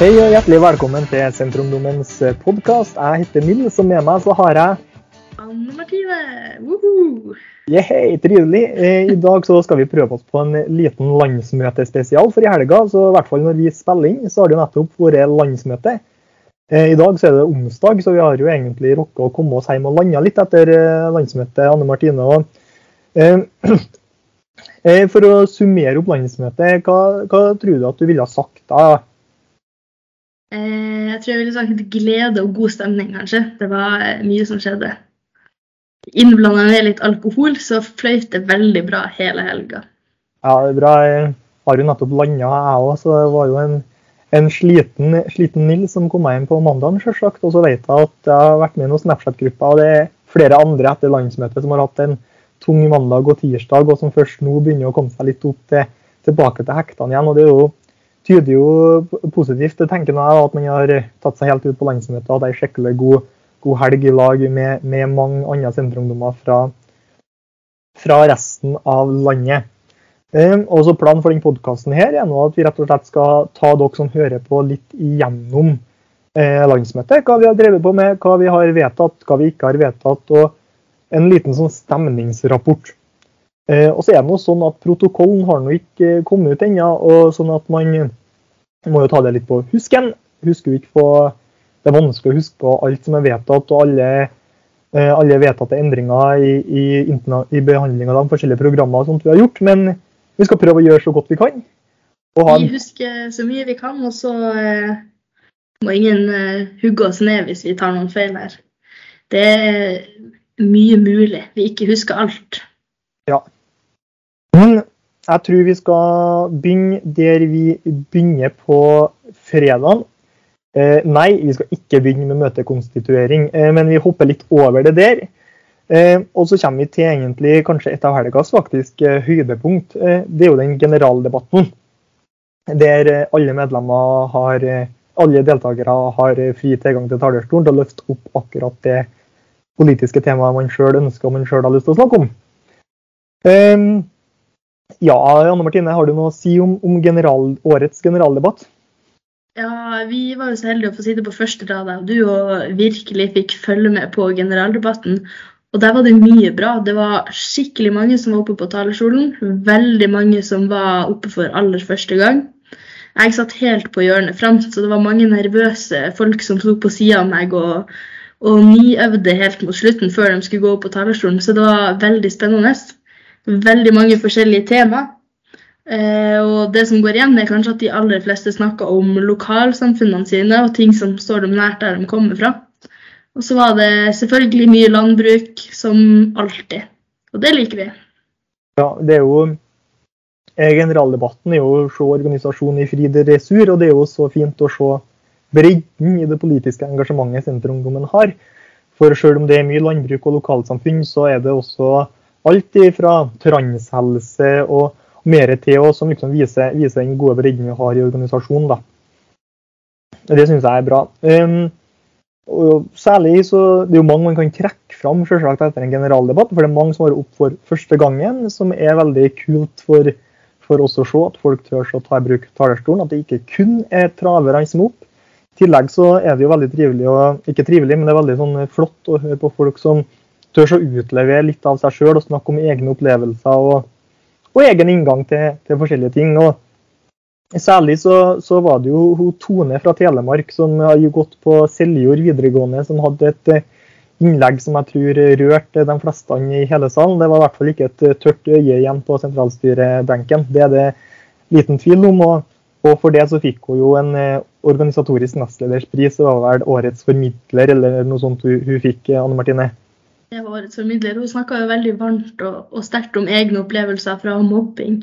Hei og hjertelig velkommen til Senterungdommens podkast. Jeg heter Nils, og med meg så har jeg Anne Martine! Woohoo! Yehey, trivelig. Eh, I dag så skal vi prøve oss på en liten landsmøtespesial. For i helga, så i hvert fall når vi spiller inn, så har det jo nettopp vært landsmøte. Eh, I dag så er det onsdag, så vi har jo egentlig rukket å komme oss hjem og landa litt etter eh, landsmøtet. Anne Martine og eh, eh, For å summere opp landsmøtet, hva, hva tror du at du ville ha sagt da? Eh, jeg tror jeg ville sagt glede og god stemning, kanskje. Det var eh, mye som skjedde. Innblanda med litt alkohol, så fløyt det veldig bra hele helga. Ja, det er bra. Jeg har jo nettopp landa, jeg òg, så det var jo en, en sliten, sliten Nils som kom meg inn på mandagen, selvsagt. Og så vet jeg at jeg har vært med i noen Snapchat-grupper, og det er flere andre etter landsmøtet som har hatt en tung mandag og tirsdag, og som først nå begynner å komme seg litt opp til, tilbake til hektene igjen. og det er jo tyder jo positivt. Det tenker jeg at man har tatt seg helt ut på landsmøtet og hatt ei skikkelig god, god, helg i lag med, med mange andre senterungdommer fra, fra, resten av landet. Um, og så Planen for denne podkasten er nå at vi rett og slett skal ta dere som hører på, litt igjennom eh, landsmøtet. Hva vi har drevet på med, hva vi har vedtatt, hva vi ikke har vedtatt. Og en liten sånn stemningsrapport. Eh, og så er det noe sånn at Protokollen har nå ikke kommet ut ennå, sånn at man må jo ta det litt på husken. Husker ikke på, Det er vanskelig å huske på alt som er vedtatt, og alle, eh, alle vedtatte endringer i, i, i behandling av de forskjellige programmer og sånt vi har gjort. Men vi skal prøve å gjøre så godt vi kan. vi husker så mye vi kan, og så eh, må ingen eh, hugge oss ned hvis vi tar noen feil her. Det er mye mulig vi ikke husker alt. Ja. Men jeg tror vi skal begynne der vi begynner på fredag. Eh, nei, vi skal ikke begynne med møtekonstituering, eh, men vi hopper litt over det der. Eh, og så kommer vi til egentlig kanskje et av helgas faktisk eh, høydepunkt. Eh, det er jo den generaldebatten. Der eh, alle medlemmer har alle deltakere har fri tilgang til talerstolen til å løfte opp akkurat det politiske temaet man sjøl ønsker og man sjøl har lyst til å snakke om. Um, ja, Anne Martine, har du noe å si om, om general, årets generaldebatt? Ja, Vi var jo så heldige å få sitte på første rad av du og virkelig fikk følge med på generaldebatten. Og der var det mye bra. Det var skikkelig mange som var oppe på talerstolen. Veldig mange som var oppe for aller første gang. Jeg satt helt på hjørnet fremst, så det var mange nervøse folk som sto på sida av meg og, og niøvde helt mot slutten før de skulle gå opp på talerstolen. Så det var veldig spennende veldig mange forskjellige tema. Eh, og det som går igjen, er kanskje at de aller fleste snakker om lokalsamfunnene sine og ting som står dem nært der de kommer fra. Og så var det selvfølgelig mye landbruk, som alltid. Og det liker vi. Ja, det er jo eh, Generaldebatten er jo å se organisasjonen i fri dressur, og det er jo så fint å se bredden i det politiske engasjementet Senterungdommen har. For selv om det er mye landbruk og lokalsamfunn, så er det også alt fra transhelse og mer til, og som liksom viser, viser, den gode bredden vi har i organisasjonen. Da. Det syns jeg er bra. Um, og særlig så Det er jo mange man kan trekke fram selvsagt, etter en generaldebatt. For det er mange som har opp for første gangen, som er veldig kult for, for oss å se. At folk tør å ta i bruk talerstolen. At det ikke kun er traverne som er opp. I tillegg så er det jo veldig trivelig, og, ikke trivelig, men det er veldig sånn flott å høre på folk som tør å utlevere litt av seg sjøl og snakke om egne opplevelser og, og egen inngang til, til, forskjellige ting. Og særlig så, så, var det jo Tone fra Telemark som har gått på Seljord videregående, som hadde et eh, innlegg som jeg tror rørte de fleste i hele salen. Det var i hvert fall ikke et tørt øye igjen på sentralstyrebenken. Det er det liten tvil om. og og for det så fikk hun jo en eh, organisatorisk nestlederspris. Det var vel årets formidler eller noe sånt hun, hun fikk, Anne Martine? Var årets formidler. Hun snakka veldig varmt og, og sterkt om egne opplevelser fra mobbing.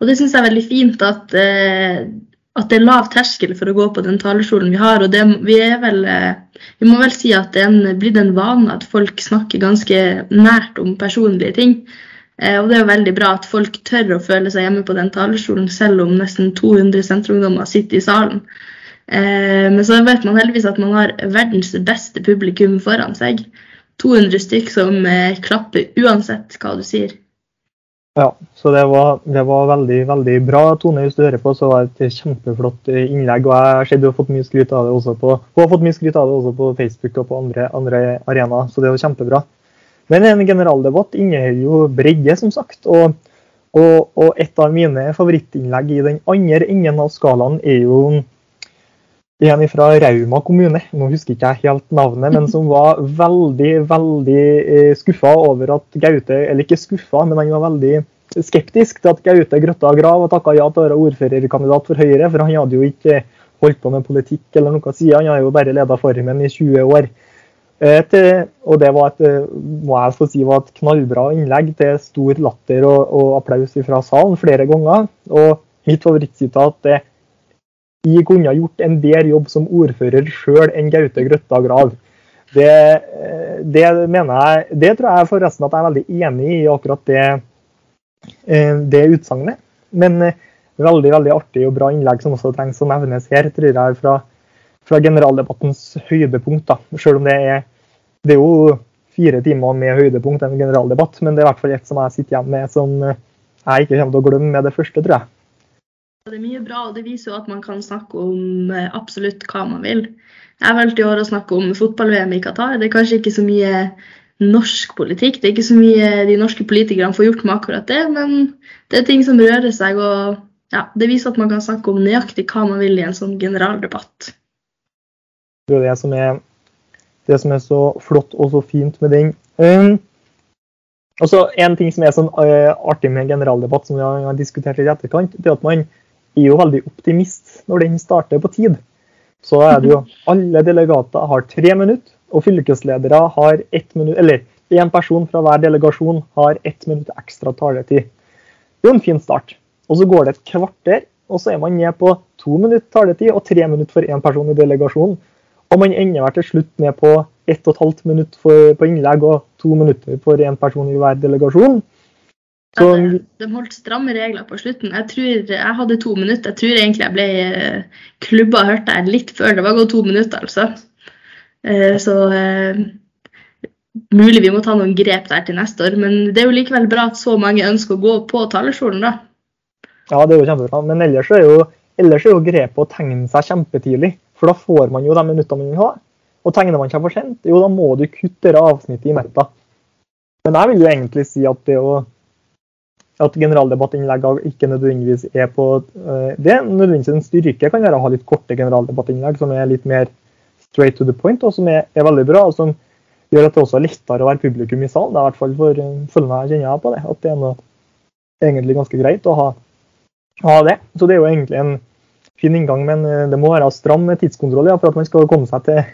Og det syns jeg er veldig fint at, eh, at, det er lav terskel for å gå på den talerstolen vi har. Og det, vi, vel, eh, vi, må vel si at det er blitt en vane at folk snakker ganske nært om personlige ting. Eh, og det er jo veldig bra at folk tør å føle seg hjemme på den talerstolen, selv om nesten 200 senterungdommer sitter i salen. Eh, men så vet man heldigvis at man har verdens beste publikum foran seg. 200 stykk som eh, klapper uansett hva du sier. Ja, så det var, det var, veldig veldig bra. Tone, hvis du hører på, så var det et kjempeflott innlegg. og Jeg ser du har fått mye skryt av det også på, fått mye skryt av det også på Facebook og på andre, andre arenaer, så det var kjempebra. Men en generaldebatt inneholder jo bredde, som sagt. Og, og, og, et av mine favorittinnlegg i den andre enden av skalaen er jo en fra Rauma kommune, nå husker ikke jeg helt navnet, men som var veldig veldig eh, skuffa over at Gaute Eller ikke skuffa, men han var veldig skeptisk til at Gaute grøtta grav og takka ja til å være ordførerkandidat for Høyre. For han hadde jo ikke holdt på med politikk eller noe siden, han har jo bare leda Formen i 20 år. Et, og det var et, må jeg få si, var et knallbra innlegg til stor latter og, og applaus fra salen flere ganger. Og mitt favorittsitat er vi kunne gjort en bedre jobb som ordfører sjøl enn Gaute Grøtta Grav. Det, det, mener jeg, det tror jeg forresten at jeg er veldig enig i akkurat det, eh, det utsagnet. Men eh, veldig veldig artig og bra innlegg som også trengs å nevnes her, tror jeg, fra, fra generaldebattens høydepunkt. da. Selv om det er, det er jo fire timer med høydepunkt en generaldebatt, men det er i hvert fall et som jeg sitter igjen med som jeg ikke kommer til å glemme med det første, tror jeg. Det er mye bra, og det viser jo at man kan snakke om eh, absolutt hva man vil. Jeg valgte i år å snakke om fotball-VM i Qatar. Det er kanskje ikke så mye norsk politikk. Det er ikke så mye de norske politikerne får gjort med akkurat det, men det er ting som rører seg. og ja, Det viser at man kan snakke om nøyaktig hva man vil i en sånn generaldebatt. Det er det som er, det som er så flott og så fint med den. Um, og så En ting som er sånn uh, artig med en generaldebatt, som vi har diskutert i etterkant, det er at man er jo veldig optimist når den starter på tid. Så er det jo alle delegater har tre minutter, og fylkesledere har ett minutt, eller én person fra hver delegasjon har ett minutt ekstra taletid. Det er jo en fin start. Og så går det et kvarter, og så er man ned på to minutter taletid og tre minutter for én person i delegasjonen. Og man ender til slutt ned på ett og et halvt minutt for, på innlegg og to minutter for én person i hver delegasjon. Så, de, de holdt stramme regler på slutten. Jeg tror jeg hadde to minutter. Jeg tror egentlig jeg ble eh, klubba hørte jeg litt før det var gått to minutter, altså. Eh, så eh, mulig vi må ta noen grep der til neste år. Men det er jo likevel bra at så mange ønsker å gå på talerstolen, da. Ja, det er jo kjempebra. Men ellers er jo, ellers er jo grepet å tegne seg kjempetidlig. For da får man jo de minuttene man vil ha. Og tegner man seg for sent, jo da må du kutte avsnittet i metta. Men jeg vil jo egentlig si at det å at generaldebattinnleggene ikke nødvendigvis er på uh, det. Nødvendigvis en styrke kan være å ha litt korte generaldebattinnlegg som er litt mer straight to the point, og som er, er veldig bra. og som gjør at det også er lettere å være publikum i salen. Det er i hvert fall for følgende jeg kjenner på det. At det er noe, egentlig ganske greit å ha, ha, det. Så det er jo egentlig en fin inngang, men uh, det må være stram tidskontroll ja, for at man skal komme seg til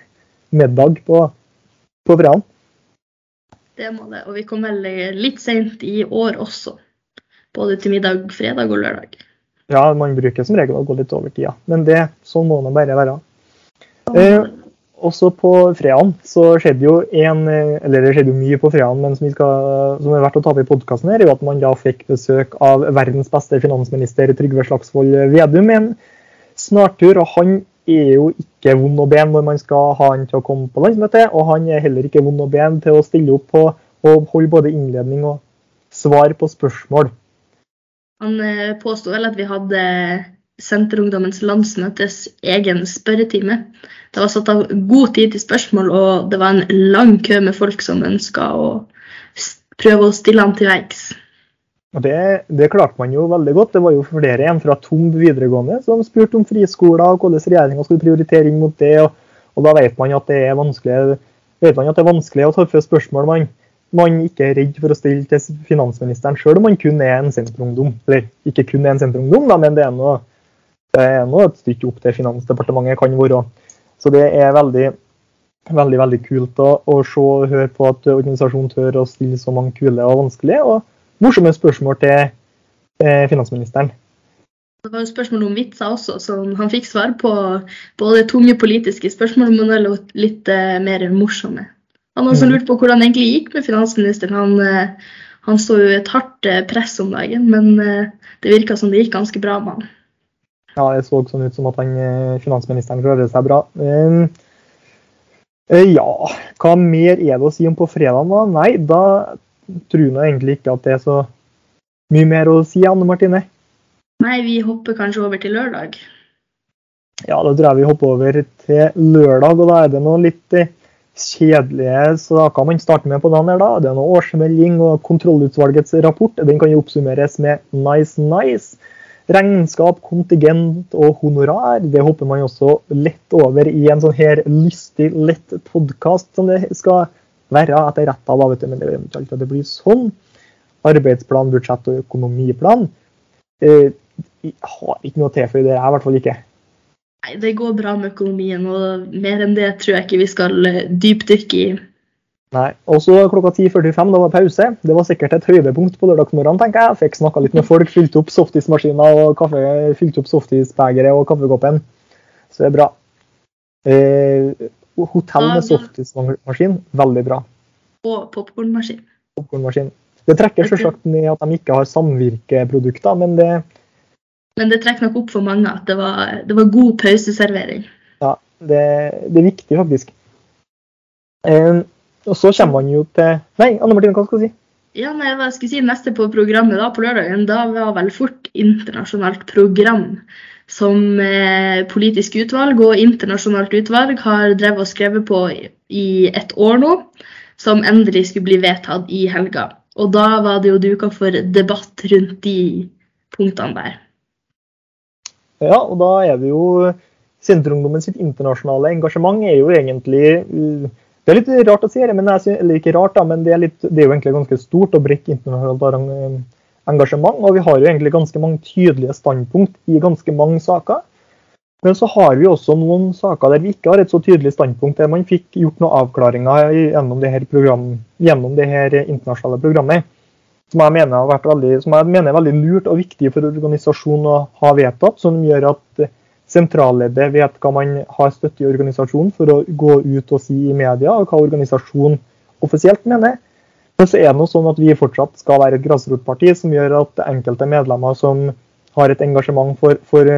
middag på, på fredag. Det må det. Og vi kom veldig litt seint i år også både til middag fredag og lørdag. Ja, man bruker som regel å gå litt over tida, men det, sånn må det bare være. Eh, også på fredagen så skjedde jo en, eller det skjedde jo mye på fredagen, men som, skal, som er verdt å ta opp i podkasten, er jo at man da fikk besøk av verdens beste finansminister Trygve Slagsvold Vedum en snartur. Og han er jo ikke vond og ben når man skal ha han til å komme på landsmøte, og han er heller ikke vond og ben til å stille opp på og holde både innledning og svar på spørsmål. Han eh, påsto vel at vi hadde Senterungdommens landsmøtes egen spørretime. Det var satt av god tid til spørsmål, og det var en lang kø med folk som ønska å prøve å stille han til verks. Det, det, klarte man jo veldig godt. Det var jo flere enn fra Tom videregående som spurte om friskoler og hvordan regjeringa skulle prioritere inn mot det. Og, og, da vet man vet man at det er vanskelig å ta opp spørsmål man man ikke er redd for å stille til finansministeren, sjøl om man kun er en senterungdom. Eller ikke kun er en senterungdom, men det er noe, det er noe et stykke opp til Finansdepartementet kan være. Så det er veldig, veldig, veldig kult å, å se og høre på at organisasjonen tør å stille så mange kule og vanskelige og morsomme spørsmål til eh, finansministeren. Det var jo spørsmål om vitser også, som han fikk svar på. Både tunge politiske spørsmål, men også litt eh, mer morsomme. Han har også mm. lurt på hvordan det egentlig gikk med finansministeren. Han, eh, han står jo i et hardt eh, press om dagen, men eh, det virka som det gikk ganske bra med han. Ja, det så sånn ut som at han, finansministeren rører seg bra. Ja, hva mer er det å si om på fredag? da? Nei, da tror jeg egentlig ikke at det er så mye mer å si, Anne Martine? Nei, vi hopper kanskje over til lørdag. Ja, da tror jeg vi hopper over til lørdag, og da er det noe litt kjedelige saker man starter med på dagen. her da. Det er noe årsmelding og kontrollutvalgets rapport. Den kan jo oppsummeres med nice, nice. Regnskap, kontingent og honorar. Det hopper man også lett over i en sånn her lystig, lett podkast som det skal være etter rett av. vet du, Men det er det blir sånn. Arbeidsplan, budsjett og økonomiplan. Eh, jeg har ikke noe å tilføye jeg i hvert fall ikke. Nei, det går bra med økonomien, og mer enn det tror jeg ikke vi skal eh, dypdykke i. Nei. Og så klokka 10.45, da var pause. Det var sikkert et høydepunkt på lørdagsmorgenen, tenker jeg. Fikk snakka litt med folk, fylte opp softismaskiner og kaffe, fylte opp softisbegeret og kaffekoppen. Så det er bra. Eh, hotell med softismaskin, veldig bra. Og popkornmaskin. Popkornmaskin. Det trekker selvsagt ned at de ikke har samvirkeprodukter, men det Men det trekker nok opp for mange at det var, det var god pauseservering. Ja, det, det er viktig, faktisk. Eh, og så kommer man jo til Nei, Anne Martine, hva skal du si? Ja, nei, hva skal jeg si, Neste på programmet da, på lørdagen, da var vel fort internasjonalt program. Som eh, politisk utvalg og internasjonalt utvalg har drevet og skrevet på i et år nå. Som endelig skulle bli vedtatt i helga. Og da var det jo duka for debatt rundt de punktene der. Ja, og da er vi jo Senterungdommen sitt internasjonale engasjement er jo egentlig uh, Det er litt rart å si det, men jeg eller ikke rart da, men det er, litt, det er jo egentlig ganske stort og bredt internasjonalt engasjement. Og vi har jo egentlig ganske mange tydelige standpunkt i ganske mange saker. Men så har vi også noen saker der vi ikke har et så tydelig standpunkt, der man fikk gjort noen avklaringer gjennom det her, program, gjennom det her internasjonale programmet. Som jeg, mener har vært veldig, som jeg mener er veldig lurt og viktig for organisasjonen å ha vedtatt. Som gjør at sentralleddet vet hva man har støtte i organisasjonen for å gå ut og si i media, og hva organisasjonen offisielt mener. Men så er det noe sånn at vi fortsatt skal være et grasrotparti som gjør at enkelte medlemmer som har et engasjement for, for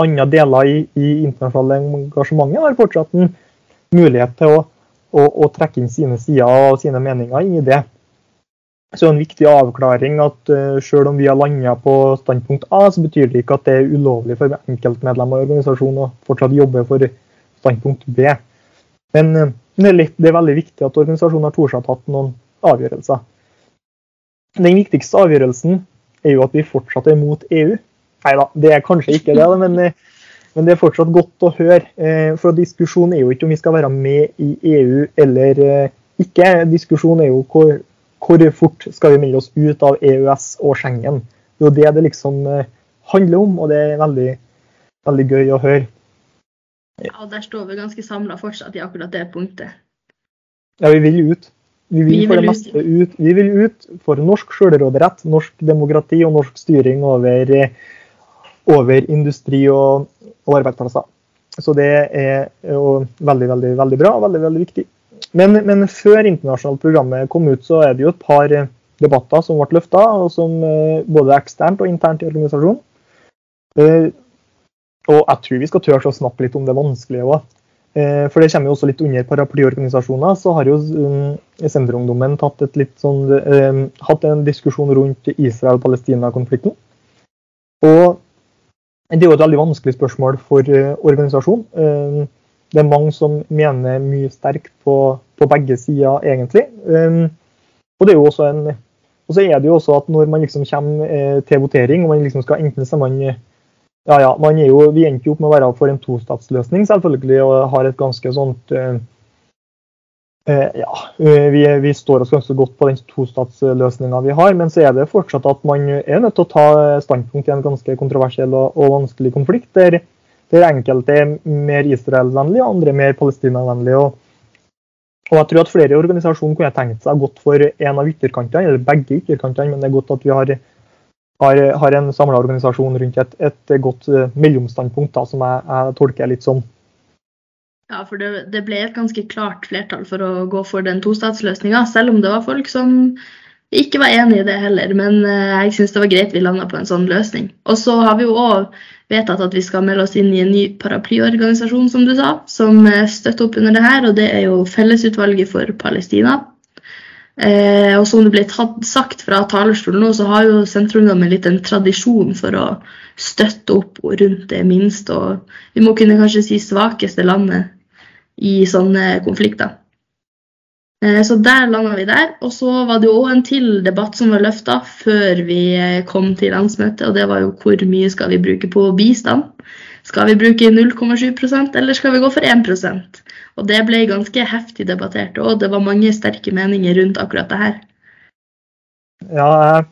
andre deler i, i internasjonale engasjementet har fortsatt en mulighet til å, å, å, trekke inn sine sider og sine meninger i det. Så en viktig avklaring at uh, selv om vi har landa på standpunkt A, så betyr det ikke at det er ulovlig for enkeltmedlemmer i organisasjonen å fortsatt jobbe for standpunkt B. Men uh, det, er litt, det, er veldig viktig at organisasjonen har tort tatt noen avgjørelser. Den viktigste avgjørelsen er jo at vi fortsatt er mot EU. Nei da, det er kanskje ikke det, men, eh, men, det er fortsatt godt å høre. For diskusjonen er jo ikke om vi skal være med i EU eller ikke. Diskusjonen er jo hvor, hvor fort skal vi melde oss ut av EØS og Schengen. Det er jo det det liksom handler om, og det er veldig, veldig gøy å høre. Ja, og Der står vi ganske samla fortsatt i akkurat det punktet. Ja, vi vil ut. Vi vil, vi for det meste ut. Vi vil ut for norsk sjølråderett, norsk demokrati og norsk styring over over industri og, og arbeidsplasser. Så det er jo veldig, veldig, veldig bra og veldig, veldig viktig. Men, men, før internasjonalt programmet kom ut, så er det jo et par debatter som ble løfta, både eksternt og internt i organisasjonen. Eh, og jeg tror vi skal tørre å snakke litt om det vanskelige òg. Eh, for det kommer jo også litt under paraplyorganisasjoner. Så har jo Senterungdommen sånn, eh, hatt en diskusjon rundt Israel-Palestina-konflikten. Og det er jo et veldig vanskelig spørsmål for organisasjonen. Det er mange som mener mye sterkt på, på begge sider, egentlig. Um, og det er jo også en og så er det jo også at når man liksom kommer eh, til votering, og man liksom skal enten så man ja, ja, man er jo, Vi endte jo opp med å være for en tostatsløsning, selvfølgelig, og har et ganske sånt Eh, ja, eh, vi, vi, står oss ganske godt på den tostatsløsninga vi har, men så er det fortsatt at man er nødt til å ta standpunkt i en ganske kontroversiell og, og vanskelig konflikt, der, der enkelte er mer Israel-vennlige andre mer Palestina-vennlige. Og, og, jeg tror at flere organisasjoner kunne tenkt seg godt for en av ytterkantene, eller begge ytterkantene, men det er godt at vi har, har, har en samla organisasjon rundt et, et godt eh, mellomstandpunkt, da, som jeg, jeg tolker litt sånn. Ja, for det, det, ble et ganske klart flertall for å gå for den tostatsløsninga, selv om det var folk som ikke var enig i det heller. Men eh, jeg syns det var greit vi landa på en sånn løsning. Og så har vi jo òg vedtatt at vi skal melde oss inn i en ny paraplyorganisasjon, som du sa, som eh, støtter opp under det her, og det er jo Fellesutvalget for Palestina. Eh, og som det ble tatt, sagt fra talerstolen nå, så har jo Senterungdommen litt en tradisjon for å støtte opp rundt det minste og vi må kunne kanskje si svakeste landet i sånne konflikter. Eh, så der landa vi der. Og så var det jo òg en til debatt som var løfta før vi eh, kom til landsmøtet, og det var jo hvor mye skal vi bruke på bistand? Skal vi bruke 0,7% eller skal vi gå for 1% Og det ble ganske heftig debattert, og det var mange sterke meninger rundt akkurat det her. Ja,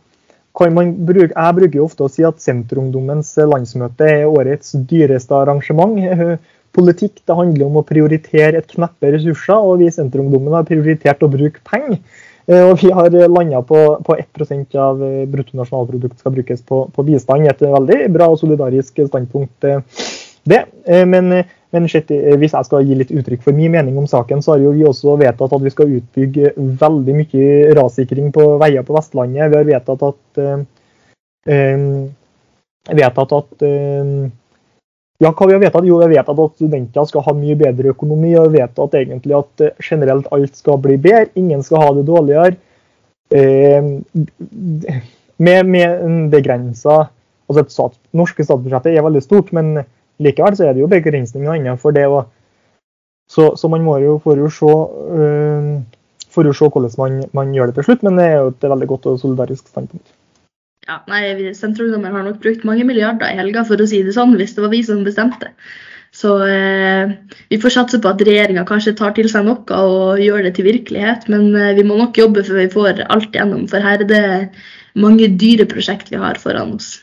bruke, jeg bruker jo ofte å si at Senterungdommens landsmøte er årets dyreste arrangement politikk. Det handler om å prioritere et kneppe ressurser, og vi i Senterungdommen har prioritert å bruke penger. Eh, og vi har landa på, på 1% av eh, bruttonasjonalprodukt skal brukes på, på, bistand. Et veldig bra og solidarisk standpunkt, eh, det. Men, men shit, hvis jeg skal gi litt uttrykk for min mening om saken, så har jo vi også vedtatt at vi skal utbygge veldig mye rassikring på veier på Vestlandet. Vi har vedtatt at, vedtatt at ja, hva vi har vedtatt? Jo, vi har vedtatt at studenter skal ha mye bedre økonomi. og vi har vedtatt egentlig at eh, generelt alt skal bli bedre. Ingen skal ha det dårligere. Eh, med, med en begrensa altså et stats, norske statsbudsjettet er veldig stort, men likevel så er det jo begrensninger innenfor det. Og, så, så, man må jo for å se, øh, se hvordan man, man, gjør det til slutt, men det er jo et veldig godt og solidarisk standpunkt ja, nei, Senterungdommen har nok brukt mange milliarder i helga, for å si det sånn, hvis det var vi som bestemte. Så eh, vi får satse på at regjeringa kanskje tar til seg noe og gjør det til virkelighet. Men eh, vi må nok jobbe før vi får alt igjennom, for her er det mange dyre prosjekt vi har foran oss.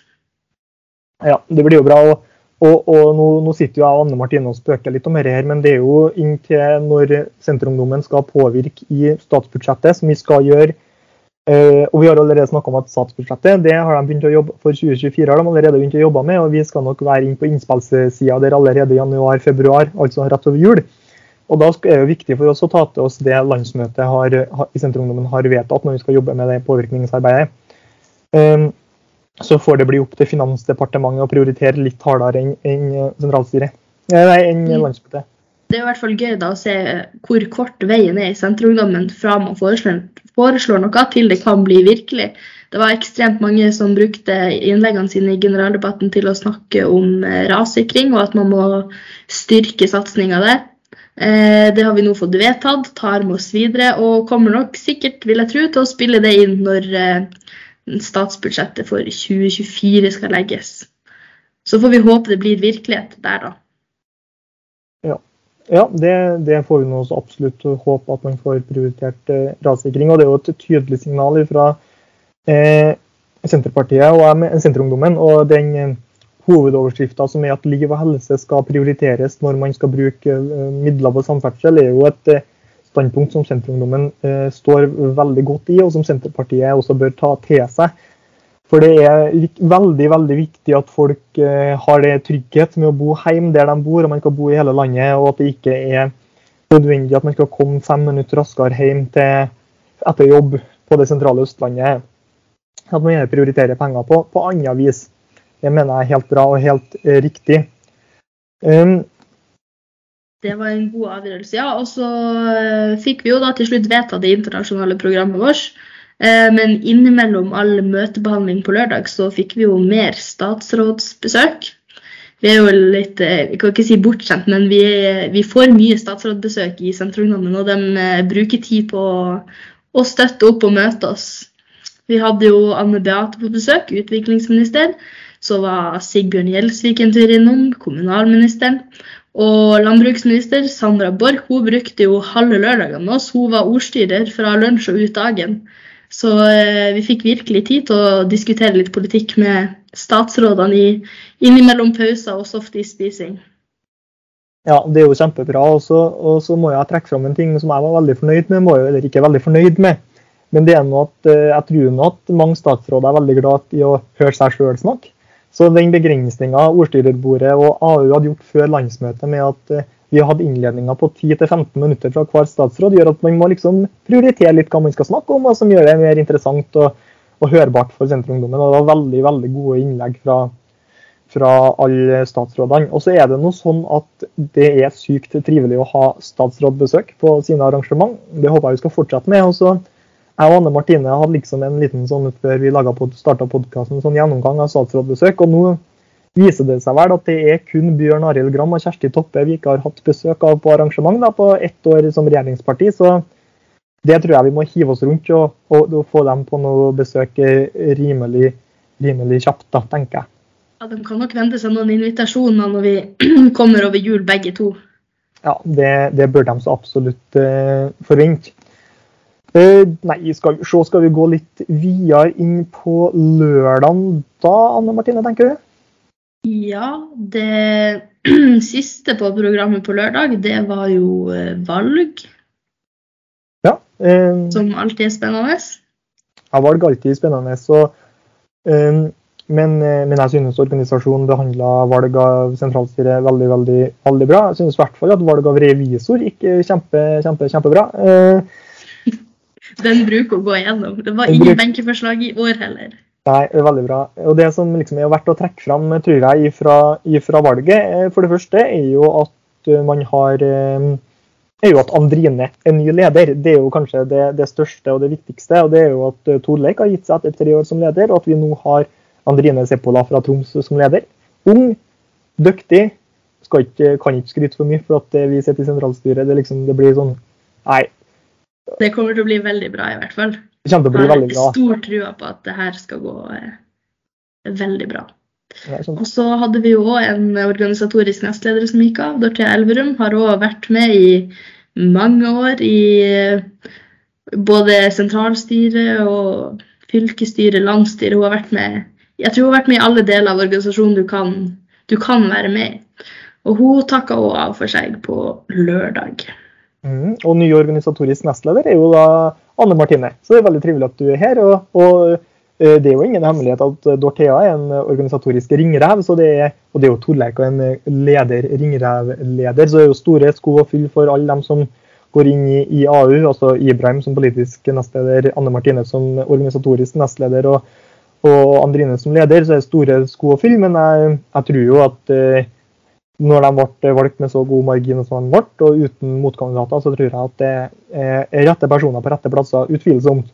Ja, det blir jo bra. Og, og, og nå, nå, sitter jo jeg og Anne Martine og spøker litt om dette, her, men det er jo inntil når Senterungdommen skal påvirke i statsbudsjettet, som vi skal gjøre og Vi har allerede snakka om at statsbudsjettet det har de begynt å jobbe for 2024 har de allerede begynt å jobbe med. og Vi skal nok være inn på innspillssida der allerede januar-februar, altså rett over jul. Og Da er det viktig for oss å ta til oss det landsmøtet har, i Senterungdommen har vedtatt når vi skal jobbe med det påvirkningsarbeidet. Um, så får det bli opp til Finansdepartementet å prioritere litt hardere enn en sentralstyret. Nei, enn mm. landsmøtet. Det er i hvert fall gøy da å se hvor kort veien er i Senterungdommen fra man foreslår, foreslår noe til det kan bli virkelig. Det var ekstremt mange som brukte innleggene sine i generaldebatten til å snakke om eh, rassikring, og at man må styrke satsinga der. Eh, det har vi nå fått vedtatt, tar med oss videre, og kommer nok sikkert vil jeg tro, til å spille det inn når eh, statsbudsjettet for 2024 skal legges. Så får vi håpe det blir virkelighet der, da. Ja, det, det, får vi nå også absolutt håpe at man får prioritert eh, rassikring. Og det er jo et tydelig signal fra eh, Senterpartiet og Senterungdommen. Og den eh, hovedoverskrifta som er at liv og helse skal prioriteres når man skal bruke eh, midler på samferdsel, er jo et eh, standpunkt som Senterungdommen eh, står veldig godt i, og som Senterpartiet også bør ta til seg. For det er veldig veldig viktig at folk eh, har det trygghet med å bo hjemme der de bor, og man kan bo i hele landet. Og at det ikke er nødvendig at man skal komme fem minutter raskere hjem til, etter jobb på det sentrale Østlandet. At man gjerne prioriterer penger på, på annet vis. Det mener jeg er helt bra og helt eh, riktig. Um, det var en god avgjørelse, ja. Og så uh, fikk vi jo da til slutt vedta det internasjonale programmet vårt. Eh, men innimellom all møtebehandling på lørdag så fikk vi jo mer statsrådsbesøk. Vi er jo litt eh, jeg kan ikke si bortskjemt, men vi, vi får mye statsrådsbesøk i Senterungdommen. Og de eh, bruker tid på å støtte opp og møte oss. Vi hadde jo Anne Beate på besøk, utviklingsminister. Så var Sigbjørn Gjelsvik en tur innom, kommunalministeren. Og landbruksminister Sandra Borch hun brukte jo halve lørdagen med oss. Hun var ordstyrer fra lunsj og ut dagen. Så eh, vi fikk virkelig tid til å diskutere litt politikk med statsrådene i, innimellom pauser og softis-spising. Ja, det er jo kjempebra. Og så må jeg trekke fram en ting som jeg var veldig fornøyd med. Må jo eller ikke veldig fornøyd med. Men det er noe at eh, jeg tror nå at mange statsråder er veldig glad i å høre seg sjøl snakke. Så den begrensninga ordstyrerbordet og AU hadde gjort før landsmøtet med at eh, vi har hatt innledninger på 10-15 minutter fra hver statsråd, gjør at man må liksom prioritere litt hva man skal snakke om, og som gjør det mer interessant og, og hørbart for Senterungdommen. Og det var veldig veldig gode innlegg fra, fra alle statsrådene. Og så er det noe sånn at det er sykt trivelig å ha statsrådbesøk på sine arrangement. Det håper jeg vi skal fortsette med. Og så jeg og Anne Martine hadde liksom en liten sånn før vi starta podkasten, sånn gjennomgang av statsrådbesøk. og nå viser det seg vel at det er kun Bjørn Arild Gram og Kjersti Toppe vi ikke har hatt besøk av på arrangement da, på ett år som regjeringsparti. Så det tror jeg vi må hive oss rundt og, og, og få dem på noe besøk rimelig, rimelig kjapt, da, tenker jeg. Ja, De kan nok vente seg noen invitasjoner når vi kommer over jul, begge to. Ja, det, det bør de så absolutt eh, forvente. Uh, nei, skal, så skal vi gå litt videre inn på lørdagen da, Anne Martine, tenker du? Ja, det siste på programmet på lørdag, det var jo uh, valg. Ja. som alltid er spennende. Ja, valg alltid er spennende. Så men, eh, men, jeg synes organisasjonen behandla valg av sentralstyret veldig veldig, veldig bra. Jeg synes i hvert fall at valg av revisor gikk kjempe, kjempe, kjempebra. Eh, Den bruker å gå igjennom. Det var ingen benkeforslag i år heller. Nei, det er veldig bra. Og Det som liksom er verdt å trekke fram tror jeg, ifra, ifra valget, eh, for det første er jo at man har er jo at Andrine er ny leder. Det er jo kanskje det, det største og det viktigste. og det er jo at Torleik har gitt seg etter tre år som leder, og at vi nå har Andrine Seppola fra Troms som leder. Ung, dyktig. Ikke, kan ikke skryte for mye for at vi sitter i sentralstyret. Det, liksom, det blir sånn Nei. Det kommer til å bli veldig bra, i hvert fall. Det kommer til å bli veldig bra. Jeg har stor trua på at det her skal gå eh, veldig bra. Og så hadde vi jo òg en organisatorisk nestleder som gikk av. Dorthea Elverum har òg vært med i mange år i eh, både sentralstyret og fylkesstyret, landsstyret. Hun har vært med jeg tror hun har vært med i alle deler av organisasjonen du kan, du kan være med i. Og hun takka òg av for seg på lørdag. Mm, og ny organisatorisk nestleder er jo da Anne Martine. Så det er veldig trivelig at du er her. Og, og eh, det er jo ingen hemmelighet at Dorthea er en organisatorisk ringrev. Så det er, og det er jo Torleik og en leder, ringrevleder. Så det er jo store sko å fylle for alle dem som går inn i, i AU. Altså Ibrahim som politisk nestleder, Anne Martine som organisatorisk nestleder. og og Andrine som leder, så er det store sko å fylle. Men jeg, jeg tror jo at eh, når de ble valgt med så god margin som de ble, og uten motkandidater, så tror jeg at det er rette personer på rette plasser, utvilsomt.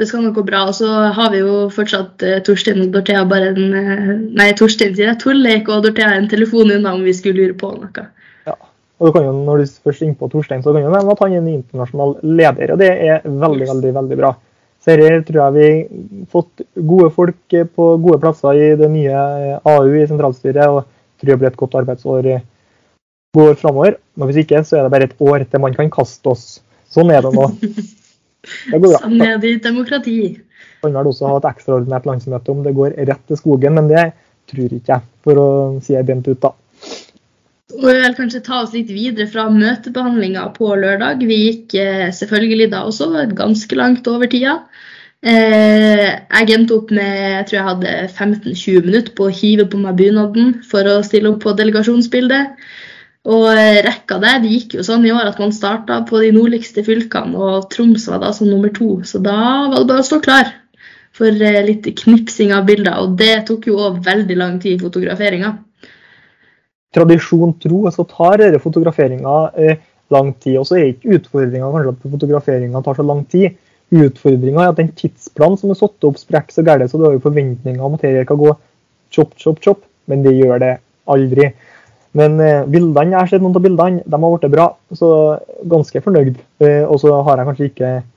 Det skal nok gå bra. Og så har vi jo fortsatt eh, Torstein og Dorthea bare en eh, Nei, Torstein sier jeg. Torleik og Dorthea en telefon unna om vi skulle lure på noe. Ja. Og du kan jo, Når du først ringer på Torstein, så kan du nevne at han er en internasjonal leder. Og det er veldig, veldig, veldig bra. Så her tror jeg vi har fått gode folk på gode plasser i det nye AU i sentralstyret. og tror det blir et godt arbeidsår går framover. Men hvis ikke, så er det bare et år til man kan kaste oss. Sånn er det nå. Det går bra. Sånn er det i demokrati. Kan vel også ha et ekstraordinært landsmøte om det går rett til skogen, men det tror ikke jeg, for å si det bent ut, da. Og vi vil kanskje ta oss litt videre fra møtebehandlinga på lørdag. Vi gikk eh, selvfølgelig da også ganske langt over tida. Eh, jeg endte opp med jeg tror jeg hadde 15-20 minutter på å hive på meg bunaden for å stille opp på delegasjonsbildet. Og eh, rekka der det gikk jo sånn i år at man starta på de nordligste fylkene, og Troms var da som nummer to. Så da var det bare å stå klar for litt knipsing av bilder. Og det tok jo òg veldig lang tid, fotograferinga tradisjon tro, så tar denne fotograferinga eh, lang tid. Og så er ikke utfordringa kanskje at fotograferinga tar så lang tid. Utfordringa er at den tidsplanen som er satt opp, sprekker så gærent, så du har jo forventninger om at dette kan gå chop, chop, chop, men det gjør det aldri. Men eh, bildene, jeg har sett noen av bildene, de har blitt bra, så ganske fornøyd. Eh, og så har jeg kanskje ikke eh,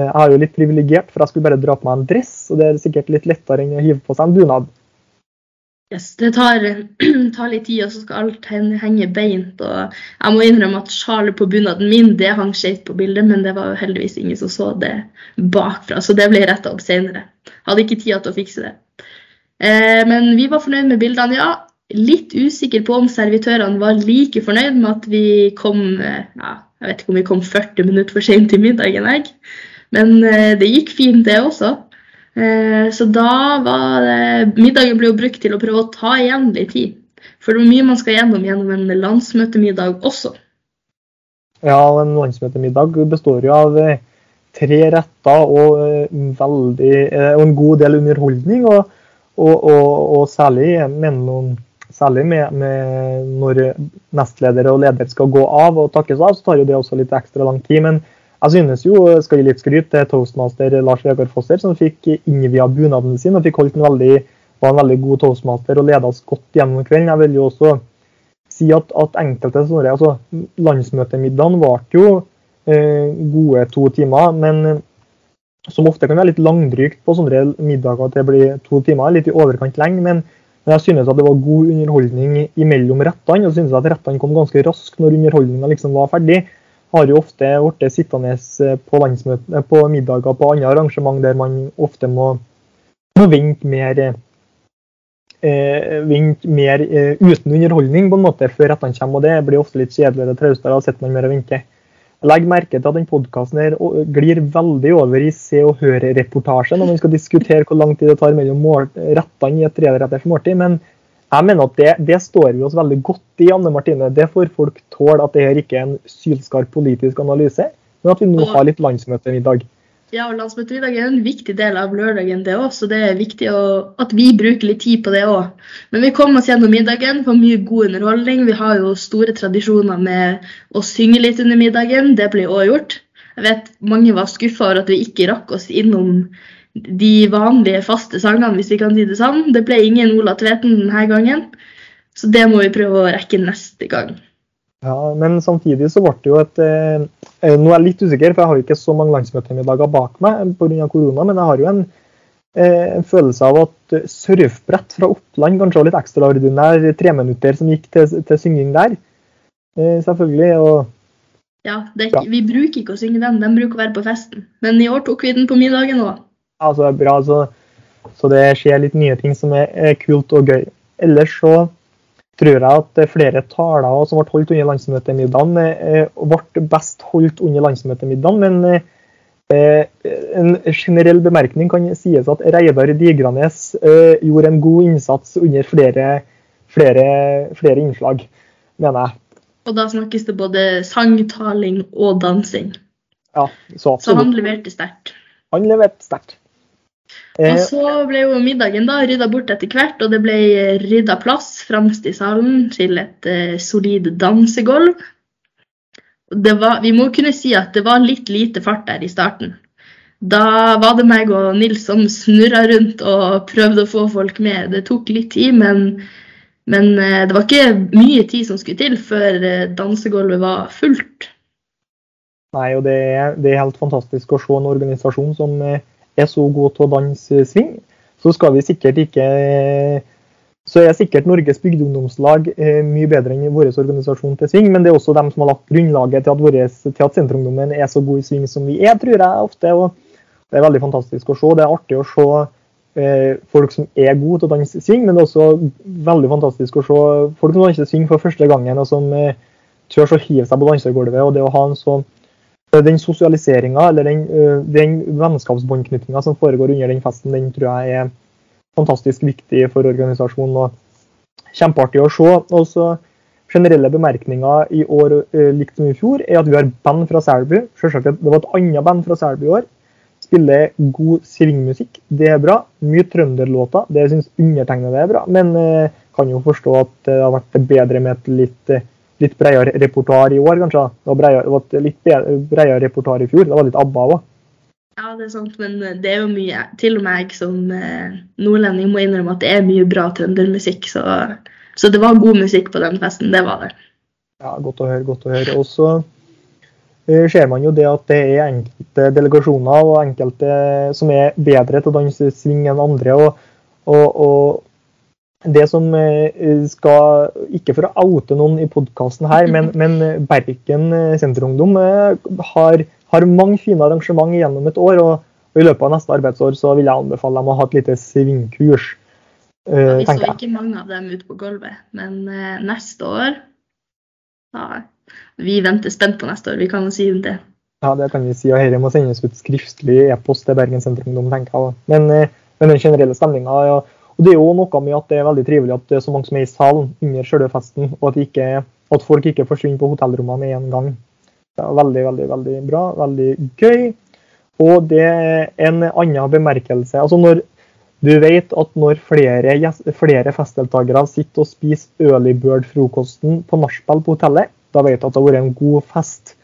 Jeg er jo litt privilegert, for jeg skulle bare dra på meg en dress, og det er sikkert litt lettere enn å hive på seg en bunad. Yes, det tar, tar, litt tid, og så skal alt henge beint. og Jeg må innrømme at sjalet på bunaden min det hang skjevt på bildet, men det var jo heldigvis ingen som så det bakfra, så det ble retta opp senere. Hadde ikke tid til å fikse det. Eh, men vi var fornøyd med bildene, ja. Litt usikker på om servitørene var like fornøyd med at vi kom eh, ja, Jeg vet ikke om vi kom 40 minutter for sent til middagen, jeg. Men eh, det gikk fint, det også. Eh, så da var det Middagen ble jo brukt til å prøve å ta igjen litt tid. For det er mye man skal gjennom gjennom en landsmøtemiddag også. Ja, en landsmøtemiddag består jo av eh, tre retter og, eh, veldig, og en god del underholdning. Og, og, og, særlig, noen, særlig med, med, når nestleder og leder skal gå av og takkes av, så tar jo det også litt ekstra lang tid. Men Jeg synes jo, skal gi litt skryt til toastmaster Lars Vegard Fosser, som fikk innvia bunaden sin og fikk holdt en veldig, var en veldig god toastmaster og leda oss godt gjennom kvelden. Jeg vil jo også si at, at enkelte sånne, altså Landsmøtemiddagene varte jo eh, gode to timer, men som ofte kan være litt langdrygt på sånne middager at det blir to timer, litt i overkant lenge. Men, men jeg synes at det var god underholdning imellom rettene. og synes at rettene kom ganske raskt når underholdninga liksom var ferdig har jo ofte blitt sittende eh, på, eh, på middager på andre arrangement der man ofte må, må vente mer, eh, vente mer eh, uten underholdning på en måte før rettene kommer. og Det blir ofte litt kjedeligere og traustere. Da sitter man mer og venter. Legg merke til at den podkasten glir veldig over i Se og Hør-reportasje når man skal diskutere hvor lang tid det tar mellom rettene i et treretters måltid. Men jeg mener at det, det, står vi oss veldig godt i, Anne Martine. Det får folk tåle at det her ikke er en sylskarp politisk analyse, men at vi nå har litt landsmøte i dag. Ja, og landsmøtemiddag er en viktig del av lørdagen, det òg, så det er viktig å, at vi bruker litt tid på det òg. Men vi kommer oss gjennom middagen, får mye god underholdning. Vi har jo store tradisjoner med å synge litt under middagen. Det blir òg gjort. Jeg vet mange var skuffa over at vi ikke rakk oss innom de vanlige, faste sangene, hvis vi kan si det sånn. Det ble ingen Ola Tveten denne gangen, så det må vi prøve å rekke neste gang. Ja, Men samtidig så ble det jo et eh, eh Nå er jeg litt usikker, for jeg har ikke så mange landsmøtemiddager bak meg pga. korona, men jeg har jo en, eh, en følelse av at surfbrett fra Oppland kanskje var litt ekstraordinær treminutter som gikk til, til synging der. Eh, selvfølgelig. og ja, det, Vi bruker ikke å synge den, den bruker å være på festen. Men i år tok vi den på middagen òg altså, bra. Så, så, det skjer litt nye ting som er, er, kult og gøy. Ellers så tror jeg at flere taler som ble holdt under landsmøtemiddagen, eh, ble best holdt under landsmøtemiddagen. Men eh, en generell bemerkning kan sies at Reidar Digranes eh, gjorde en god innsats under flere, flere, flere innslag, mener jeg. Og da snakkes det både sangtaling og dansing. Ja, så, så han leverte sterkt. Han leverte sterkt. Og eh, så ble jo middagen da rydda bort etter hvert, og det ble rydda plass fremst i salen til et uh, solid dansegulv. Var, vi må kunne si at det var litt lite fart der i starten. Da var det meg og Nils som snurra rundt og prøvde å få folk med. Det tok litt tid, men, men uh, det var ikke mye tid som skulle til før dansegulvet var fullt. Nei, og det er, det er, helt fantastisk å se en organisasjon som er så god til å danse sving, så skal vi sikkert ikke så er sikkert Norges bygdeungdomslag eh, mye bedre enn vår organisasjon til sving, men det er også dem som har lagt grunnlaget til at, våres, til Senterungdommen er så god i sving som vi er, tror jeg ofte. og Det er veldig fantastisk å se. Det er artig å se eh, folk som er gode til å danse sving, men det er også veldig fantastisk å se folk som danser sving for første gangen, og som eh, tør å hive seg på dansegulvet. og det å ha en sånn den sosialiseringa eller den, den vennskapsbåndknyttinga som foregår under den festen, den tror jeg er fantastisk viktig for organisasjonen. og Kjempeartig å se. Også generelle bemerkninger i år likt som i fjor, er at vi har band fra Selbu. Selvsagt det var et annet band fra Selbu i år. Spiller god svingmusikk, det er bra. Mye trønderlåter, det syns undertegnede er bra. Men kan jo forstå at det har vært bedre med et litt litt bredere repertoar i år, kanskje. Det var, bredere, det var litt bredere repertoar i fjor. Det var litt ABBA òg. Ja, det er sant, men eh, det er jo mye Til og med jeg som eh, nordlending må innrømme at det er mye bra trøndermusikk. Så, så det var god musikk på den festen. Det var det. Ja, Godt å høre. godt å høre. Og så eh, ser man jo det at det er enkelte delegasjoner og enkelte som er bedre til å danse swing enn andre. og, og, og det som eh, skal Ikke for å oute noen i podkasten her, men, men Bergen eh, Senterungdom eh, har, har, mange fine arrangement gjennom et år. og, og I løpet av neste arbeidsår så vil jeg anbefale dem å ha et lite svingkurs. Ja, vi så ikke mange av dem ute på gulvet, men neste år ja, Vi venter spent på neste år, vi kan jo si det. Ja, det kan vi si. og Dette må sendes ut skriftlig e-post til Bergen Senterungdom, tenker jeg. Men, men den generelle stemninga ja, og Det er jo noe med at det er veldig trivelig at det er så mange som er i salen under selve festen, og at, ikke, at, folk ikke forsvinner på hotellrommene med en gang. Det er veldig, veldig, veldig bra. Veldig gøy. Og det er en annen bemerkelse. altså når du vet at når flere, flere festdeltakere sitter og spiser early bird-frokosten på nachspiel på hotellet, da vet du at det har vært en god fest.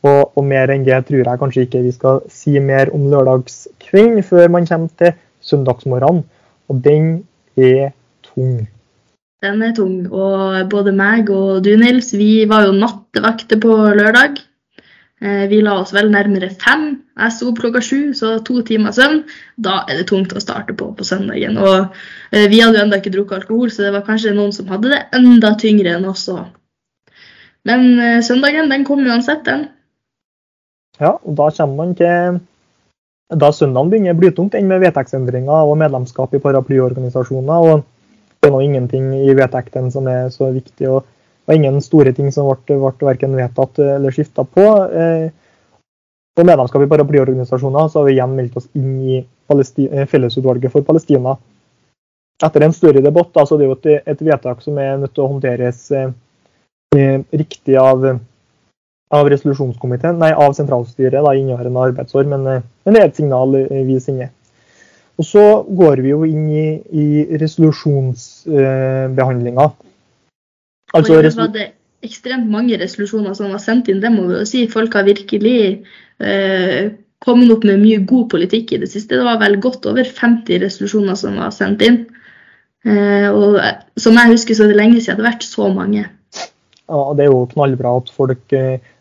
Og, og, mer enn det tror jeg kanskje ikke vi skal si mer om lørdagskvelden før man kommer til søndagsmorgenen. Og den er tung. Den er tung. Og både meg og du, Nils, vi var jo nattevakter på lørdag. Eh, vi la oss vel nærmere fem. Jeg sto opp klokka sju, så to timer søvn. Da er det tungt å starte på på søndagen. Og eh, vi hadde jo ennå ikke drukket alkohol, så det var kanskje noen som hadde det enda tyngre enn oss òg. Men eh, søndagen, den kom uansett, den. Ja, og da kommer man til Da søndagen begynner blytungt enn med vedtektsendringer og medlemskap i paraplyorganisasjoner. og Det er nå ingenting i vedtekten som er så viktig. og det ingen store ting som ble, ble verken vedtatt eller skifta på. Eh, og medlemskap i paraplyorganisasjoner så har vi igjen meldt oss inn i eh, Fellesutvalget for Palestina. Etter en større debatt da, så det er det et, et vedtak som er nødt til å håndteres eh, riktig av, av resolusjonskomiteen, nei, av sentralstyret da, inneværende arbeidsår, men, eh, men, det er et signal eh, vi sender. Og så går vi jo inn i, i resolusjonsbehandlinga. Eh, Altså, og var det ekstremt mange resolusjoner som var sendt inn. Det må vi jo si. Folk har virkelig eh, kommet opp med mye god politikk i det siste. Det var vel godt over 50 resolusjoner som var sendt inn. Eh, og som jeg husker, så er det lenge siden det har vært så mange. Ja, Det er jo knallbra at folk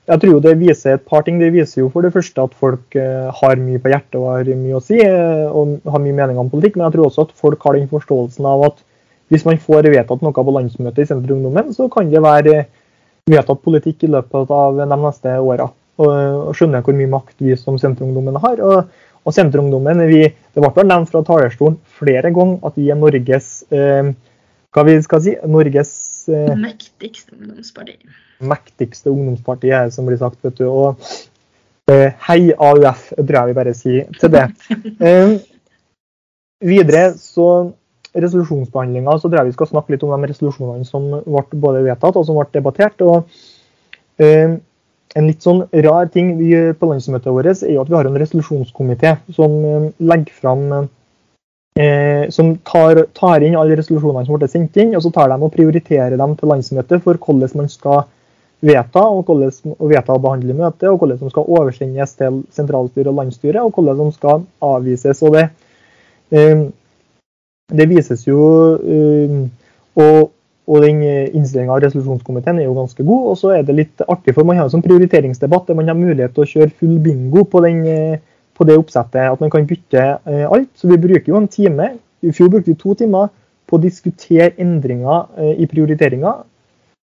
Jeg tror det viser et par ting. Det viser jo for det første at folk eh, har mye på hjertet og har mye å si og har mye meninger om politikk. Men jeg tror også at folk har den forståelsen av at hvis man får vedtatt noe på landsmøtet i Senterungdommen, så kan det være vedtatt politikk i løpet av de neste åra. Og skjønner hvor mye makt vi som Senterungdommen har. Og, og Senterungdommen, vi, Det ble nevnt fra talerstolen flere ganger at vi er Norges eh, hva vi skal si, Norges eh, mektigste ungdomsparti. Mektigste ungdomsparti er som blir sagt. vet du, og eh, Hei AUF, tror jeg vi bare sier til det. Eh, videre så resolusjonsbehandlinga så tror jeg vi skal snakke litt om de resolusjonene som ble både vedtatt og som ble debattert. og eh, En litt sånn rar ting vi gjør på landsmøtet vårt, er jo at vi har en resolusjonskomité som legger fram eh, som tar, tar, inn alle resolusjonene som ble sendt inn, og så tar de og prioriterer dem til landsmøtet for hvordan man skal vedta og, hvordan, vedta å behandle møtet, og hvordan som skal oversendes til sentralstyret og landsstyret, og hvordan som skal avvises. og det eh, det vises jo uh, og, og den innstillinga av resolusjonskomiteen er jo ganske god. Og så er det litt artig, for man har en sånn prioriteringsdebatt der man har mulighet til å kjøre full bingo på, den, på det oppsettet. At man kan bytte uh, alt. Så vi bruker jo en time. I fjor brukte vi to timer på å diskutere endringer i prioriteringa.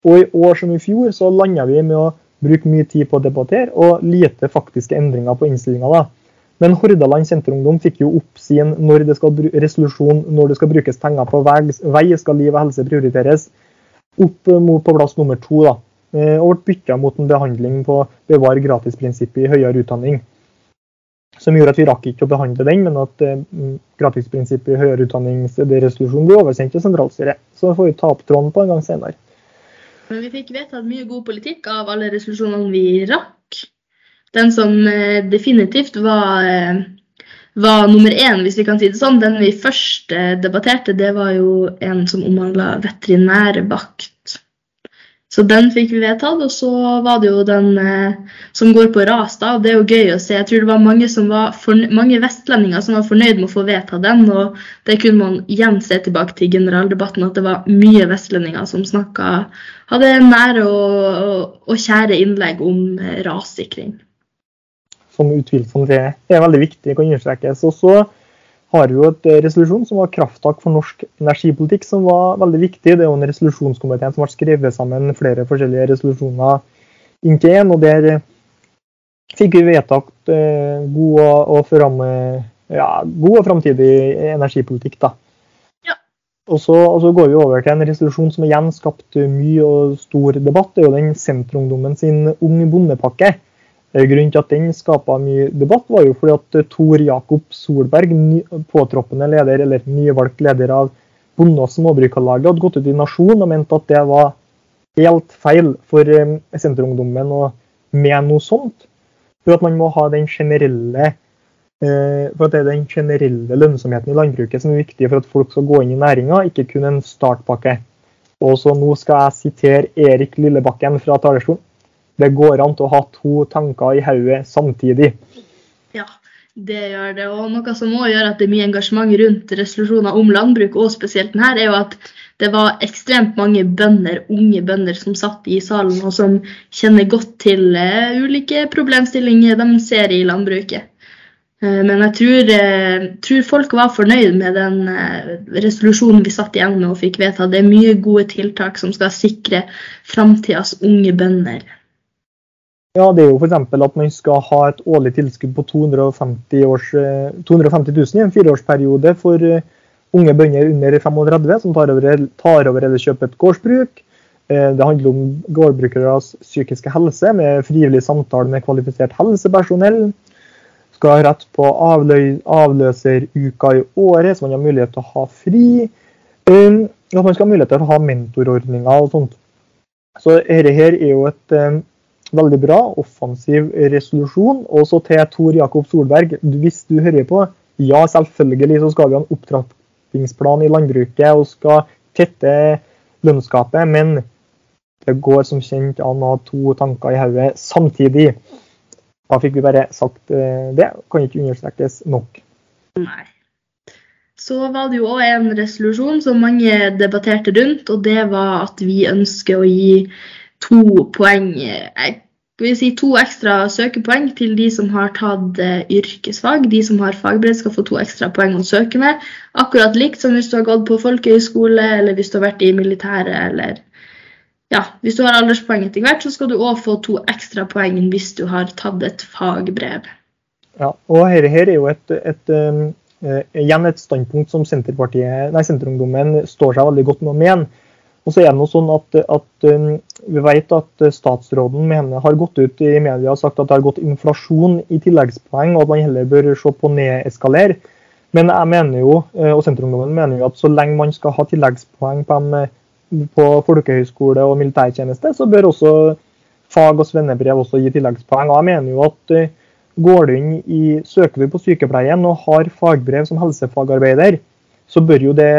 Og i år som i fjor så landa vi med å bruke mye tid på å debattere og lite faktiske endringer på innstillinga. Men Hordaland Senterungdom fikk jo opp sin når det skal, resolusjon når det skal brukes penger på vei, skal liv og helse prioriteres, opp mot på plass nummer to. da, eh, Og ble bytta mot en behandling på bevar gratisprinsippet i høyere utdanning. Som gjorde at vi rakk ikke å behandle den, men at eh, gratisprinsippet i høyere utdanning resolusjon ble oversendt til sentralstyret. Så får vi ta opp tråden på en gang senere. Men vi fikk vedtatt mye god politikk av alle resolusjonene vi rakk. Den som eh, definitivt var, eh, var nummer én, hvis vi kan si det sånn. Den vi først eh, debatterte, det var jo en som omhandla veterinærvakt. Så den fikk vi vedtatt. Og så var det jo den som går på ras, da. Og det er jo gøy å se. Jeg tror det var mange, var mange vestlendinger som var fornøyd med å få vedtatt den. Og det kunne man igjen se tilbake til generaldebatten, at det var mye vestlendinger som snakka Hadde nære og, og, og kjære innlegg om rassikring som utvilsomt er, er veldig viktig, kan understrekes. Og så har jo et eh, resolusjon som var krafttak for norsk energipolitikk, som var veldig viktig. Det er jo en resolusjonskomiteen som har skrevet sammen flere forskjellige resolusjoner inntil én. Og der fikk vi vedtatt eh, god og, fram, ja, god og framtidig energipolitikk. da. Og så, og så, går vi over til en resolusjon som igjen skapte mye og stor debatt. Det er jo den Senterungdommen sin Ung bondepakke. Eh, grunnen til at den skapa mye debatt, var jo fordi at eh, Tor Jakob Solberg, påtroppende leder, eller nyvalgt leder av Bonde- og Småbrukarlaget, hadde gått ut i Nasjon og mente at det var helt feil for eh, Senterungdommen å mene noe sånt. For at man må ha den generelle for at det er den generelle lønnsomheten i landbruket som er viktig for at folk skal gå inn i næringa, ikke kun en startpakke. Og så Nå skal jeg sitere Erik Lillebakken fra talerstolen. Det går an til å ha to tanker i hodet samtidig. Ja, det gjør det. Og noe som også gjør at det er mye engasjement rundt resolusjoner om landbruk, og spesielt denne, er jo at det var ekstremt mange bønder, unge bønder som satt i salen, og som kjenner godt til uh, ulike problemstillinger de ser i landbruket. Uh, men jeg tror, uh, tror, folk var fornøyd med den resolusjonen vi satt igjen med og fikk vedtatt. Det er mye gode tiltak som skal sikre framtidas unge bønder. Ja, det er jo f.eks. at man skal ha et årlig tilskudd på 250, års, 250 000 i en fireårsperiode for eh, unge bønder under 35 som tar over, tar over eller kjøper et gårdsbruk. Eh, det handler om gårdbrukeres psykiske helse med frivillig samtale med kvalifisert helsepersonell. Skal ha rett på avlø avløseruka i året, så man har mulighet til å ha fri. Og at man skal ha mulighet til å ha mentorordninger og sånt. Så dette her er jo et Veldig bra. Offensiv resolusjon. Og så til Tor Jakob Solberg. Hvis du hører på, ja, selvfølgelig så skal vi ha en opptrappingsplan i landbruket og skal tette lønnsgapet, men det går som kjent an å ha to tanker i hodet samtidig. Da fikk vi bare sagt eh, det. Kan ikke understrekes nok. Nei. Så var det jo òg en resolusjon som mange debatterte rundt, og det var at vi ønsker å gi to poeng skal vi si to ekstra søkepoeng til de som har tatt eh, yrkesfag. De som har fagbrev, skal få to ekstra poeng å søke med. Akkurat likt som hvis du har gått på folkehøyskole, eller hvis du har vært i militæret, eller ja, hvis du har alderspoeng etter hvert, så skal du òg få to ekstra poeng hvis du har tatt et fagbrev. Ja, og her, her er jo et, et, um, igjen et standpunkt som Senterpartiet, nei, Senterungdommen står seg veldig godt med å mene. Og så er det noe sånn at, at um, Vi vet at statsråden mener, har gått ut i media og sagt at det har gått inflasjon i tilleggspoeng, og at man heller bør se på nedeskalere. Men jeg mener jo, eh, og Senterungdommen mener jo at så lenge man skal ha tilleggspoeng på, på folkehøyskole og militærtjeneste, så bør også fag- og svennebrev også gi tilleggspoeng. Og jeg mener jo at eh, går du inn i, søker du på sykepleien og har fagbrev som helsefagarbeider, så jo det,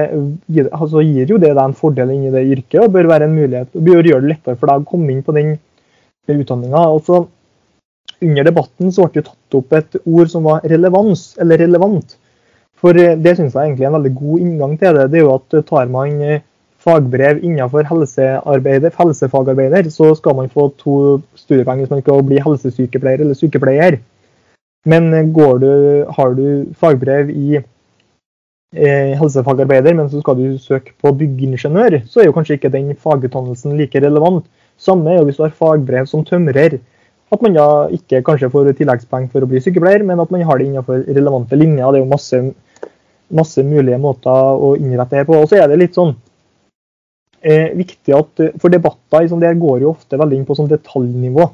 altså gir jo det deg en fordel inn i det yrket og bør være en mulighet, og bør gjøre det lettere for deg å komme inn på den, utdanninga. Altså, under debatten så ble det tatt opp et ord som var relevans, eller relevant. For eh, det syns jeg egentlig er en veldig god inngang til det. Det er jo at eh, tar man eh, fagbrev innenfor helsefagarbeider, så skal man få to studiepoeng hvis man skal bli helsesykepleier eller sykepleier. Men du, har du fagbrev i helsefagarbeider, men så skal du søke på byggingeniør, så er jo kanskje ikke den fagutdannelsen like relevant. Samme er jo hvis du har fagbrev som tømrer. At man da ikke kanskje får tilleggspoeng for å bli sykepleier, men at man har det innenfor relevante linjer. Det er jo masse, masse mulige måter å innrette det på. Og så er det litt sånn eh, viktig at For debatter liksom, der går jo ofte veldig inn på sånn detaljnivå.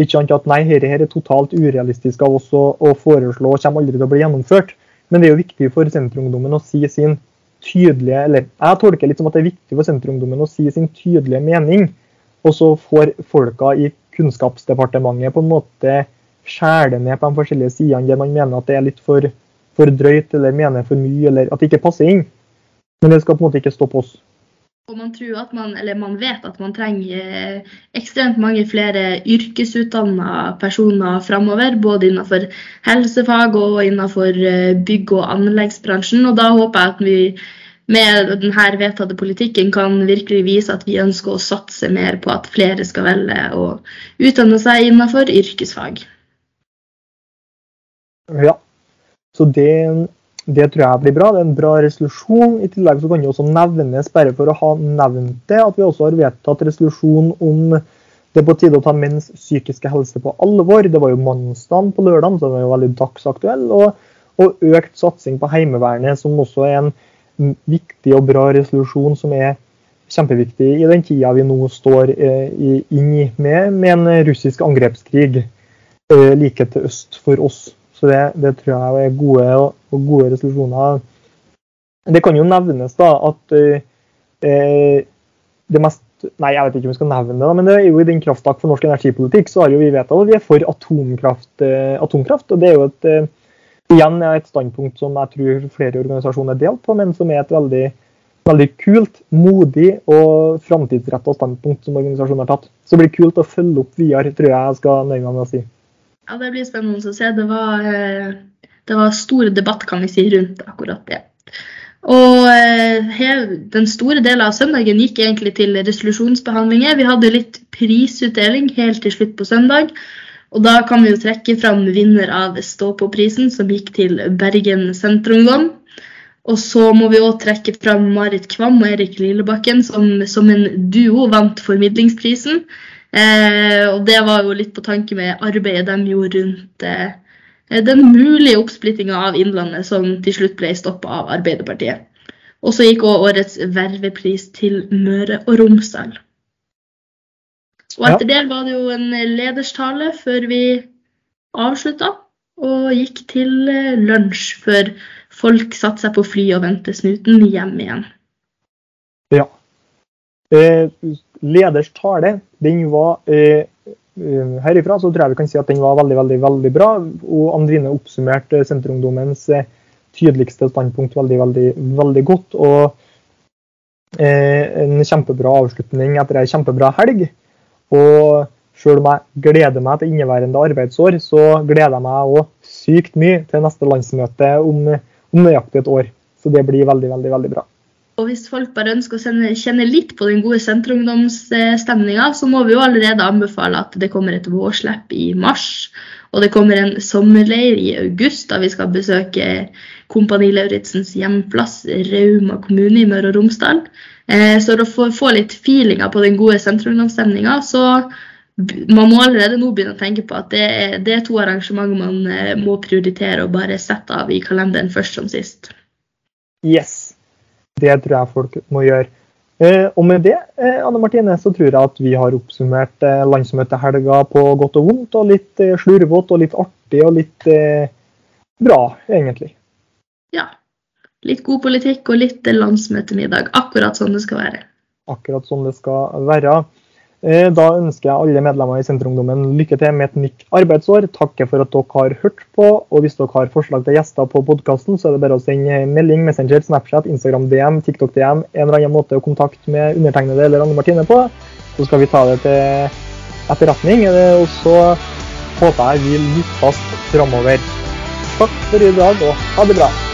Ikke sant at nei, dette er totalt urealistisk av oss å, å foreslå og kommer aldri til å bli gjennomført. Men det er jo viktig for Senterungdommen å si sin tydelige eller Jeg tolker litt som at det er viktig for Senterungdommen å si sin tydelige mening. Og så får folka i Kunnskapsdepartementet på en måte skjære ned på de forskjellige sidene der man mener at det er litt for, for drøyt eller mener for mye, eller at det ikke passer inn. Men det skal på en måte ikke stoppe oss. Og man man, man vet at man trenger eh, ekstremt mange flere yrkesutdanna personer framover. Både innenfor helsefag og innenfor eh, bygg- og anleggsbransjen. Og da håper jeg at vi med denne vedtatte politikken kan virkelig vise at vi ønsker å satse mer på at flere skal velge å utdanne seg innenfor yrkesfag. Ja, så det det tror jeg blir bra. Det er en bra resolusjon. I tillegg så kan det også nevnes, bare for å ha nevnt det, at vi også har vedtatt resolusjon om det er på tide å ta menns psykiske helse på alvor. Det var jo mannsdagen på lørdag, så det var jo veldig dagsaktuell. Og, og økt satsing på Heimevernet, som også er en viktig og bra resolusjon som er kjempeviktig i den tida vi nå står eh, inn i med, med en russisk angrepskrig eh, like til øst for oss. Så det, det tror jeg er gode, og gode resolusjoner. Det kan jo nevnes da at eh, det mest Nei, jeg vet ikke om vi skal nevne det, men det er jo i den krafttak for norsk energipolitikk så har jo vi vedtatt at vi er for atomkraft. Eh, atomkraft og det er jo et, eh, igjen et standpunkt som jeg tror flere organisasjoner er delt på, men som er et veldig veldig kult, modig og framtidsretta standpunkt som organisasjonen har tatt. Så det blir kult å følge opp videre, tror jeg jeg skal nøye meg med å si. Ja, det blir spennende å se. Det var, eh, det var stor debatt kan vi si, rundt akkurat det. Og hev, Den store delen av søndagen gikk egentlig til resolusjonsbehandlinger. Vi hadde litt prisutdeling helt til slutt på søndag. Og Da kan vi jo trekke fram vinner av Stå på-prisen, som gikk til Bergen Senterungdom. Og så må vi òg trekke fram Marit Kvam og Erik Lillebakken, som, som en duo vant formidlingsprisen. Eh, og det var jo litt på tanke med arbeidet de gjorde rundt eh, den mulige oppsplittinga av Innlandet, som til slutt ble stoppa av Arbeiderpartiet. Og så gikk òg årets vervepris til Møre og Romsdal. Og etter det var det jo en lederstale før vi avslutta, og gikk til eh, lunsj før folk satte seg på fly og vendte snuten hjem igjen. Ja. Eh, leders tale, den var eh, eh, Herifra så tror jeg vi kan si at den var veldig veldig, veldig bra. og Andrine oppsummerte Senterungdommens eh, tydeligste standpunkt veldig, veldig, veldig godt. og eh, En kjempebra avslutning etter ei kjempebra helg. Og selv om jeg gleder meg til inneværende arbeidsår, så gleder jeg meg òg sykt mye til neste landsmøte om om nøyaktig et år. Så det blir veldig, veldig, veldig bra. Og hvis folk bare ønsker å kjenne litt på den gode senterungdomsstemninga, så må vi jo allerede anbefale at det kommer et vårslipp i mars. Og det kommer en sommerleir i august, da vi skal besøke Kompani Lauritzens hjemplass, Rauma kommune i Møre og Romsdal. Eh, så for å få litt feelinga på den gode senterungdomsstemninga, så man må allerede nå begynne å tenke på at det er, det er to arrangementer man eh, må prioritere og bare sette av i kalenderen først som sist. Yes, det tror jeg folk må gjøre. Eh, og med det eh, Anne Martine, så tror jeg at vi har oppsummert eh, landsmøtehelga på godt og vondt, og litt slurvete og litt artig og litt bra, egentlig. Ja. Litt god politikk og litt landsmøtemiddag. Akkurat sånn det skal være. Akkurat sånn det skal være. Eh, da ønsker jeg alle medlemmer i Senterungdommen lykke til med et nytt arbeidsår. Takker for at dere har hørt på. og Hvis dere har forslag til gjester på podkasten, så er det bare å sende melding, Messenger, Snapchat, Instagram DM, TikTok DM, en eller annen måte å kontakte med undertegnede eller Anne Martine på. Så skal vi ta det til etterretning. Og så håper jeg vi lykkes framover. Takk for i dag, og ha det bra.